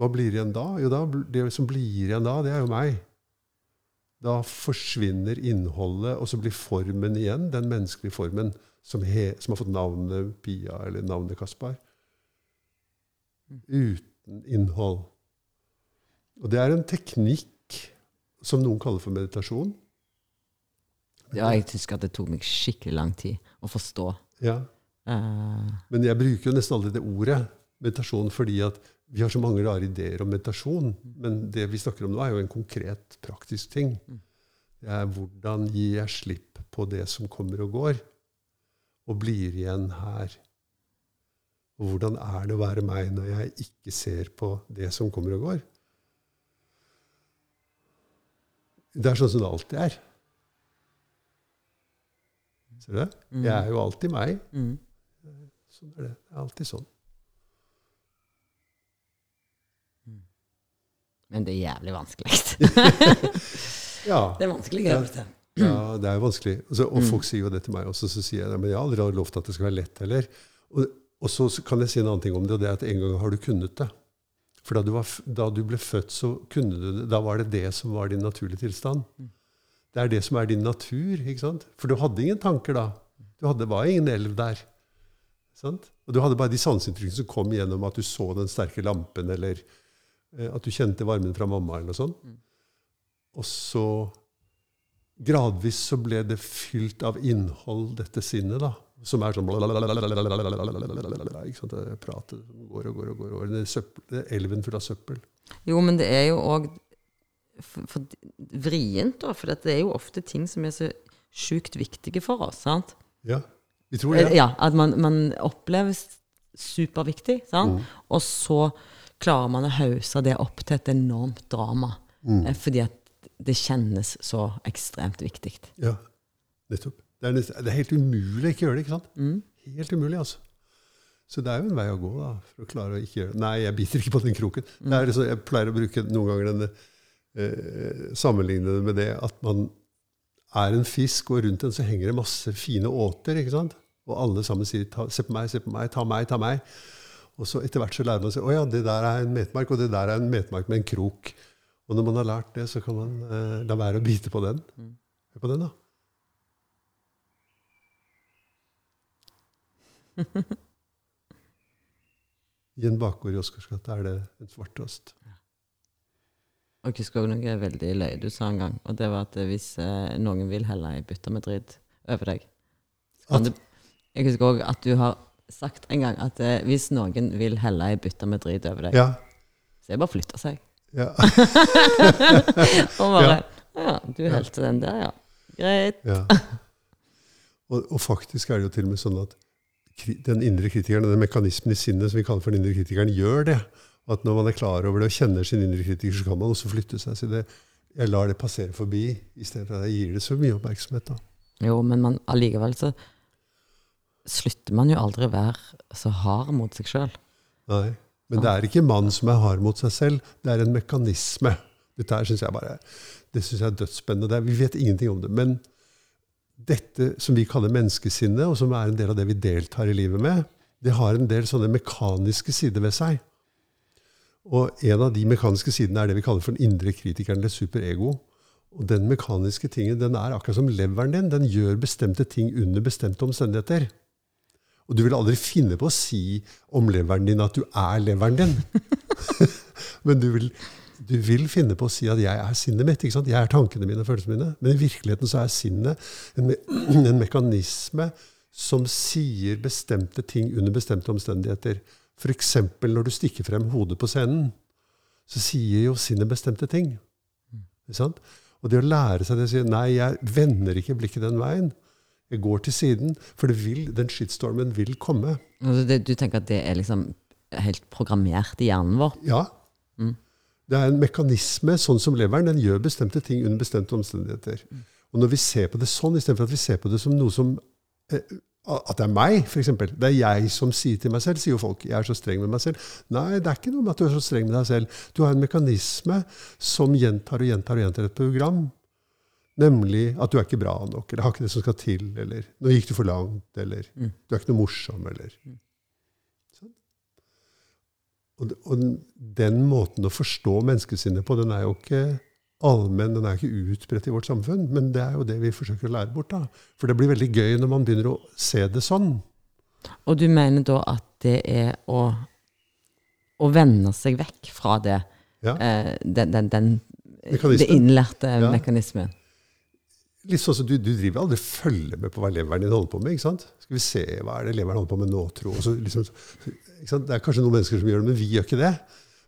Hva blir igjen da? Jo, da, det som blir igjen da, det er jo meg. Da forsvinner innholdet, og så blir formen igjen den menneskelige formen som, he, som har fått navnet Pia eller navnet Kaspar. Uten innhold. Og det er en teknikk som noen kaller for meditasjon. Ja, jeg husker at det tok meg skikkelig lang tid å forstå. Ja. Eh, Men jeg bruker jo nesten aldri det ordet meditasjon fordi at vi har så mange rare ideer om meditasjon. Men det vi snakker om nå, er jo en konkret, praktisk ting. Det er hvordan gir jeg slipp på det som kommer og går, og blir igjen her. Og hvordan er det å være meg når jeg ikke ser på det som kommer og går? Det er sånn som det alltid er. Ser du det? Jeg er jo alltid meg. mm. Sånn er det. Det er alltid sånn. Men det er jævlig vanskelig. Ja, det er vanskelig Ja. øvelse. ja det er jo vanskelig. Altså, og folk sier jo det til meg også, så sier jeg men jeg har aldri lovt at det skal være lett heller. Og, og så kan jeg si en annen ting om det, og det er at en gang har du kunnet det. For da du, var, da du ble født, så kunne du det. Da var det det som var din naturlige tilstand. Det er det som er din natur. ikke sant? For du hadde ingen tanker da. Du hadde, bare var ingen elv der. Sant? Og du hadde bare de sanseinntrykkene som kom gjennom at du så den sterke lampen, eller eh, at du kjente varmen fra mamma, eller noe sånt. Og så gradvis så ble det fylt av innhold, dette sinnet, da. Som er sånn ikke sant? Pratet som går og går og går. og er elven full av søppel. Jo, men det er jo òg vrient, da. For det er jo ofte ting som er så sjukt viktige for oss. sant? Ja, vi tror Eh, det. Ja, At man, man oppleves superviktig, sant? Mm. og så klarer man å hause det opp til et enormt drama. Mm. eh, Fordi at det kjennes så ekstremt viktig. Ja. Nettopp. Det er, det er helt umulig å ikke gjøre det. ikke sant? Mm. Helt umulig, altså. Så det er jo en vei å gå da, for å klare å ikke gjøre det. Nei, jeg biter ikke på den kroken. Det er liksom, jeg pleier å bruke noen ganger denne eh, Sammenligne det med det at man er en fisk, og rundt den så henger det masse fine åter. ikke sant? Og alle sammen sier ta, 'se på meg, se på meg, ta meg, ta meg'. Og så etter hvert så lærer man seg 'å ja, det der er en metmark', og det der er en metmark med en krok. Og når man har lært det, så kan man eh, la være å bite på den. Hør på den, da. I en bakgård i Oscars gate er det en svarttrost. Og jeg husker også noe veldig løye du sa en gang, og det var at hvis eh, noen vil helle ei bytte med drit over deg At- du, Jeg husker òg at du har sagt en gang at eh, hvis noen vil helle ei bytte med drit over deg, Ja. så er det bare å flytte seg. ja. Og bare Ja. Ja, du helte den der, ja. Greit. Ja. Og, og faktisk er det jo til og med sånn at den indre kritikeren, den mekanismen i sinnet som vi kaller for den indre kritikeren, gjør det. At når man er klar over det og kjenner sin indre kritiker, så kan man også flytte seg. Så det, jeg lar det passere forbi, istedenfor at jeg gir det så mye oppmerksomhet. da. Jo, men man, allikevel så slutter man jo aldri å være så hard mot seg sjøl. Nei. Men det er ikke mann som er hard mot seg selv, det er en mekanisme. Dette her synes jeg bare det synes jeg er dødsspennende. Vi vet ingenting om det. Men dette som vi kaller menneskesinnet, og som er en del av det vi deltar i livet med, det har en del sånne mekaniske sider ved seg. Og en av de mekaniske sidene er det vi kaller for den indre kritikeren, eller superego. Og den mekaniske tingen den er akkurat som leveren din. Den gjør bestemte ting under bestemte omstendigheter. Og du vil aldri finne på å si om leveren din at du er leveren din. Men du vil, du vil finne på å si at 'jeg er sinnet mitt'. ikke sant? Jeg er tankene mine og følelsene mine. Men i virkeligheten så er sinnet en, me en mekanisme som sier bestemte ting under bestemte omstendigheter. F.eks. når du stikker frem hodet på scenen, så sier jo sinnet bestemte ting. Mm. sant? Og det å lære seg det å si 'nei, jeg vender ikke blikket den veien'. Jeg går til siden, for det vil, den shitstormen vil komme. Altså det, du tenker at det er liksom helt programmert i hjernen vår? Ja. Det er en mekanisme, sånn som leveren, den gjør bestemte ting under bestemte omstendigheter. Og når vi ser på det sånn, istedenfor at vi ser på det som noe som eh, At det er meg, f.eks. Det er jeg som sier til meg selv, sier jo folk. Jeg er så streng med meg selv. Nei, det er ikke noe med at du er så streng med deg selv. Du har en mekanisme som gjentar og gjentar og gjentar et program. Nemlig at du er ikke bra nok, eller har ikke det som skal til, eller nå gikk du for langt, eller du er ikke noe morsom, eller Sånn. Og, og den- den måten å forstå menneskesinnet på, den er jo ikke allmenn, den er ikke utbredt i vårt samfunn. Men det er jo det vi forsøker å lære bort. da. For det blir veldig gøy når man begynner å se det sånn. Og du mener da at det er å, å vende seg vekk fra det, Ja. eh, den, den, den det innlærte Ja. mekanismen? Litt sånn som du, du driver aldri følger med på hva leveren din holder på med. ikke sant? Skal vi se hva er det leveren holder på med nå, tro? Liksom? Det er kanskje noen mennesker som gjør det, men vi gjør ikke det.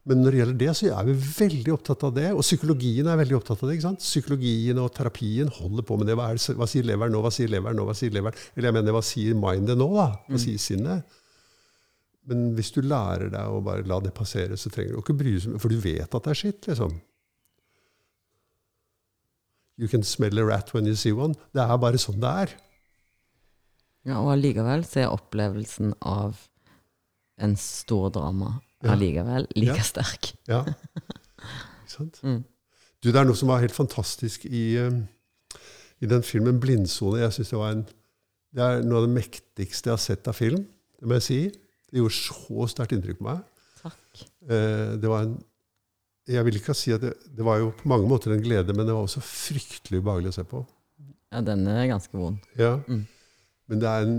Men når det gjelder det, så er vi veldig opptatt av det. Og psykologien er veldig opptatt av det. ikke sant? Psykologien og terapien holder på med det. Hva, er det, hva sier leveren nå? Hva sier leveren nå? Hva sier leveren? Eller jeg mener, hva sier mindet nå? da? Hva sier sinnet? Men hvis du lærer deg å bare la det passere, så trenger du ikke bry deg for du vet at det er skitt. liksom. You can smell a rat when you see one. Det er bare sånn det er. Ja, og allikevel så er opplevelsen av en stor drama. Allikevel like sterk. Ja. Ikke sant? Mm. Du, det er noe som var helt fantastisk i, eh, i den filmen 'Blindsone'. Jeg synes Det var en, det er noe av det mektigste jeg har sett av film. Det må jeg si. Det gjorde så sterkt inntrykk på meg. Takk. Eh, det var en jeg vil ikke si at det, det var jo på mange måter en glede, men det var også fryktelig ubehagelig å se på. Ja, den er ganske vond. Ja. Mm. Men det er en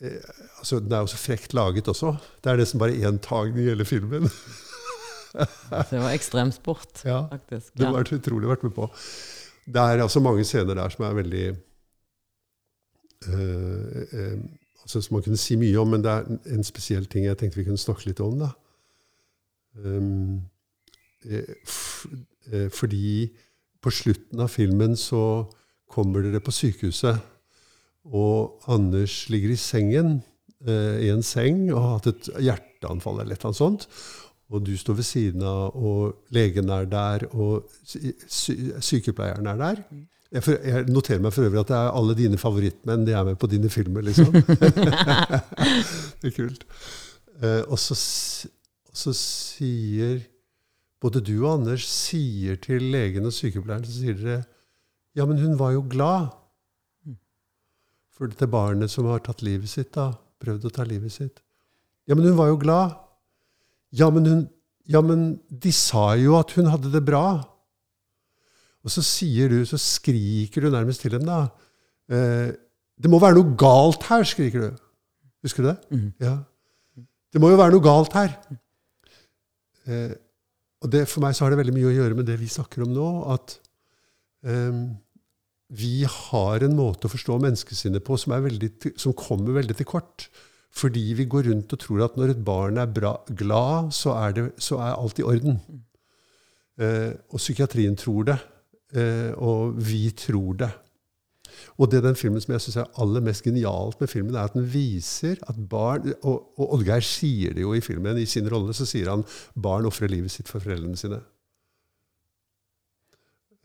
altså, Den er jo så frekt laget også. Det er nesten bare én tagning i hele filmen. Det var ekstremsport, Ja. faktisk. Det Ja. var så utrolig vært med på. Det er altså mange scener der som er veldig eh, eh, altså Som man kunne si mye om, men det er en- spesiell ting jeg tenkte vi kunne snakke litt om. da. Um, eh, eh, fordi på slutten av filmen så kommer dere på sykehuset, og Anders ligger i sengen, eh, i en seng, og har hatt et hjerteanfall eller et eller annet sånt. Og du står ved siden av, og legen er der, og sy sy sykepleieren er der. Jeg, for, jeg noterer meg for øvrig at det er alle dine favorittmenn de er med på dine filmer, liksom. det er kult. Eh, og, så, og så sier både du og Anders sier til legen og sykepleieren så sier dere Ja, men hun var jo glad. For dette barnet som har tatt livet sitt, da. Prøvd å ta livet sitt. Ja, men hun var jo glad. Ja, men, hun, ja, men de sa jo at hun hadde det bra. Og så sier du, så skriker du nærmest til dem, da. Eh, det må være noe galt her, skriker du. Husker du det? Mm. Ja. Det må jo være noe galt her. Eh, og det, for meg så har det veldig mye å gjøre med det vi snakker om nå. At eh, vi har en måte å forstå menneskesinnet på som, veldig, som kommer veldig til kort. Fordi vi går rundt og tror at når et barn er bra, glad, så er, det, så er alt i orden. Eh, og psykiatrien tror det. Eh, og vi tror det. Og det den filmen som jeg synes er aller mest genialt med filmen, er at den viser at barn Og, og Oddgeir sier det jo i filmen, i sin rolle, så sier han barn ofrer livet sitt for foreldrene sine.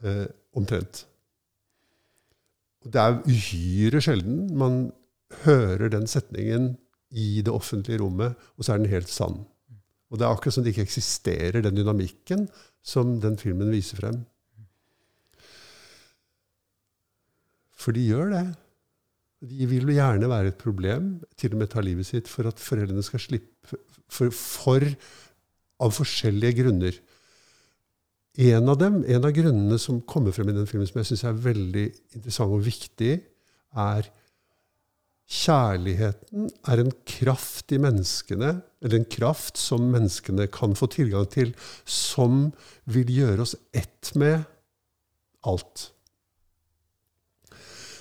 Eh, omtrent. Det er uhyre sjelden man hører den setningen i det offentlige rommet, og så er den helt sann. Og det er akkurat som det ikke eksisterer, den dynamikken som den filmen viser frem. For de gjør det. De vil jo gjerne være et problem, til og med ta livet sitt, for at foreldrene skal slippe For, for av forskjellige grunner. En av dem, en av grunnene som kommer frem i den filmen, som jeg syns er veldig interessant og viktig, er kjærligheten er en kraft i menneskene, eller en kraft som menneskene kan få tilgang til, som vil gjøre oss ett med alt.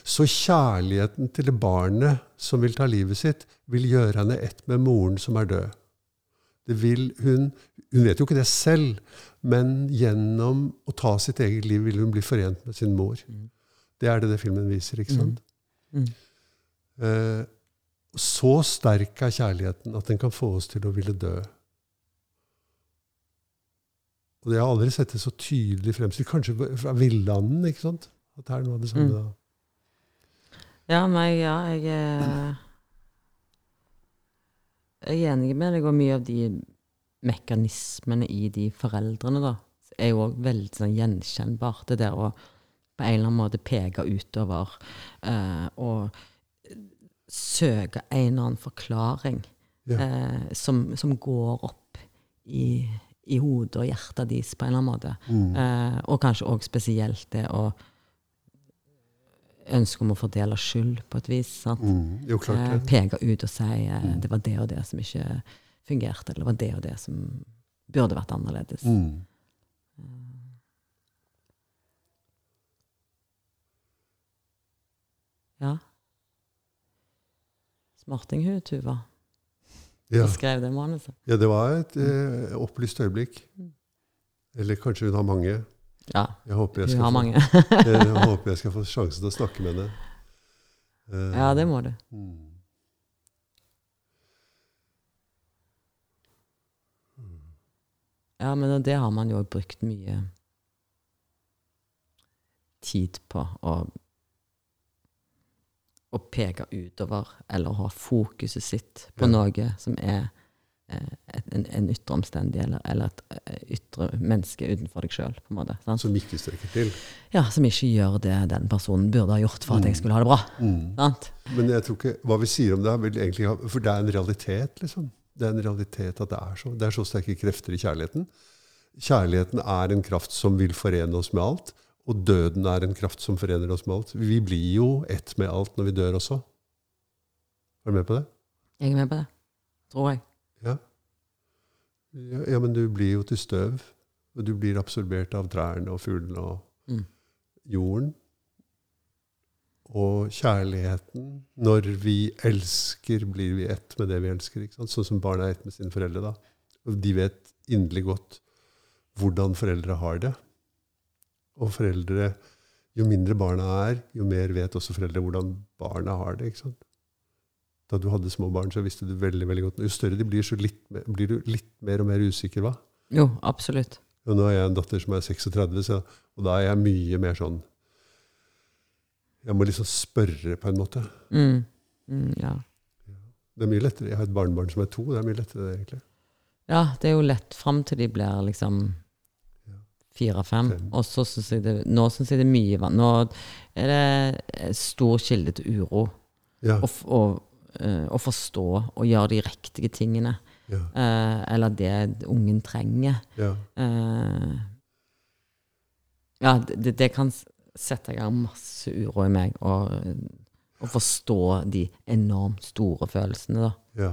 Så kjærligheten til barnet som vil ta livet sitt, vil gjøre henne ett med moren som er død. Det vil hun, hun vet jo ikke det selv, men gjennom å ta sitt eget liv vil hun bli forent med sin mor. Det er det det filmen viser, ikke sant? Mm. Eh, så sterk er kjærligheten at den kan få oss til å ville dø. Og Jeg har aldri sett det så tydelig fremstilt. Kanskje fra villanden, ikke sant? At det er noe av det samme Mm. da. Ja, meg, ja, jeg er Jeg er enig med deg, og mye av de mekanismene i de foreldrene, da, er jo òg veldig sånn gjenkjennbart. Det der å på en eller annen måte peke utover eh, og søke en eller annen forklaring Ja. eh, som, som går opp i, i hodet og hjertet deres på en eller annen måte. Mm. Eh, og kanskje òg spesielt det å ønske om å fordele skyld på et vis. sant? Mm. Jo, klart Eh, det. peke ut og si eh, Mm. det var det og det som ikke fungerte, eller det var det og det som burde vært annerledes. Mm. Ja. Smartinghue, Tuva, Ja. som skrev det manuset. ja, det var et eh, opplyst øyeblikk. Mm. Eller kanskje hun har mange. Ja, Jeg håper jeg skal, har få, jeg håper jeg skal få sjansen til å snakke med henne. Uh, ja, det må du. mm. Ja, men det har man jo brukt mye tid på å, å peke utover, eller ha fokuset sitt på Ja. noe som er en, en ytre omstendig, eller, eller et eh, ytre menneske utenfor deg sjøl. Som ikke strekker til. Ja, som ikke gjør det den personen burde ha gjort for at Mm. jeg skulle ha det bra. Mm. Sant? Men jeg tror ikke, hva vi sier om det, vil egentlig ha, for det er en realitet, liksom. Det er en realitet at det er så. Det er så sterke krefter i kjærligheten. Kjærligheten er en kraft som vil forene oss med alt, og døden er en kraft som forener oss med alt. Vi blir jo ett med alt når vi dør også. Er du med på det? Jeg er med på det. Tror jeg. Ja. Ja, ja, men du blir jo til støv. Og du blir absorbert av trærne og fuglene og Mm. jorden. Og kjærligheten Når vi elsker, blir vi ett med det vi elsker. Ikke sant? Sånn som barn er ett med sine foreldre. da. Og de vet inderlig godt hvordan foreldre har det. Og foreldre Jo mindre barna er, jo mer vet også foreldre hvordan barna har det. ikke sant? Da du hadde små barn, så visste du veldig veldig godt Jo større de blir, så litt, blir du litt mer og mer usikker, hva? Jo, absolutt. Og nå har jeg en datter som er 36, så, og da er jeg mye mer sånn Jeg må liksom spørre, på en måte. Mm. Mm, ja. Det er mye lettere. Jeg har et barnebarn som er to. Det er mye lettere, det, egentlig. ja, det er jo lett fram til de blir liksom fire-fem. Og så syns jeg det Nå syns jeg det er mye vann. Nå er det stor kilde til uro. Ja, og, f- eh, å forstå og gjøre de riktige tingene. ja, Uh, eller det ungen trenger. ja. uh, ja, det, det kan sette i gang masse uro i meg. Å forstå de enormt store følelsene, da. ja.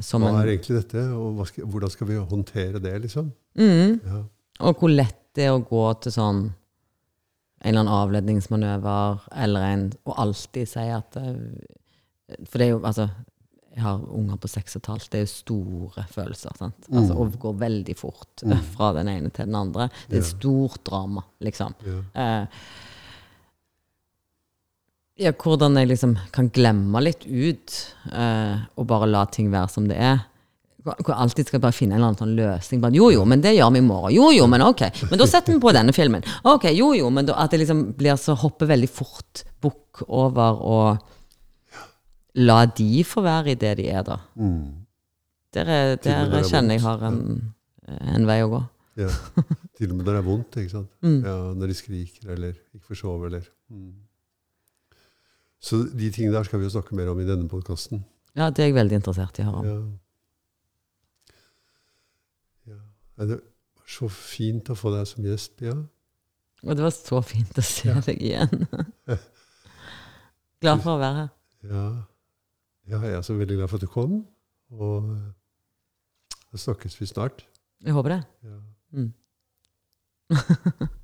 Som Hva er egentlig dette, og skal, hvordan skal vi håndtere det, liksom? mm, Ja, Og hvor lett det er å gå til sånn en eller annen avledningsmanøver, eller en Og alltid si at For det er jo altså Jeg har unger på seks og et halvt. Det er jo store følelser. sant? Altså, og går veldig fort mm. fra den ene til den andre. Det er et stort drama, liksom. ja, Uh, ja, hvordan jeg liksom kan glemme litt ut, uh, og bare la ting være som det er. Hvor jeg alltid skal bare finne en eller annen sånn løsning. Bare, jo, jo, men det gjør vi i morgen. Jo, jo, men ok. Men da setter vi på denne filmen. Ok, jo, jo, men da, at det liksom blir så hopper veldig fort bukk over og la de få være i det de er, da. mm, Der, er, der er kjenner jeg har en, en vei å gå. ja. Til og med når det er vondt, ikke sant? Mm. Ja, når de skriker eller ikke får sove eller mm. Så de tingene der skal vi jo snakke mer om i denne podkasten. Ja, det er jeg veldig interessert i å høre om. Ja. Ja. Det var så fint å få deg som gjest, Bia. Og det var så fint å se deg igjen. Glad for å være her. Ja. Ja, jeg er så veldig glad for at du kom. Og eh, da snakkes vi snart. Jeg håper det. Ja. Mm.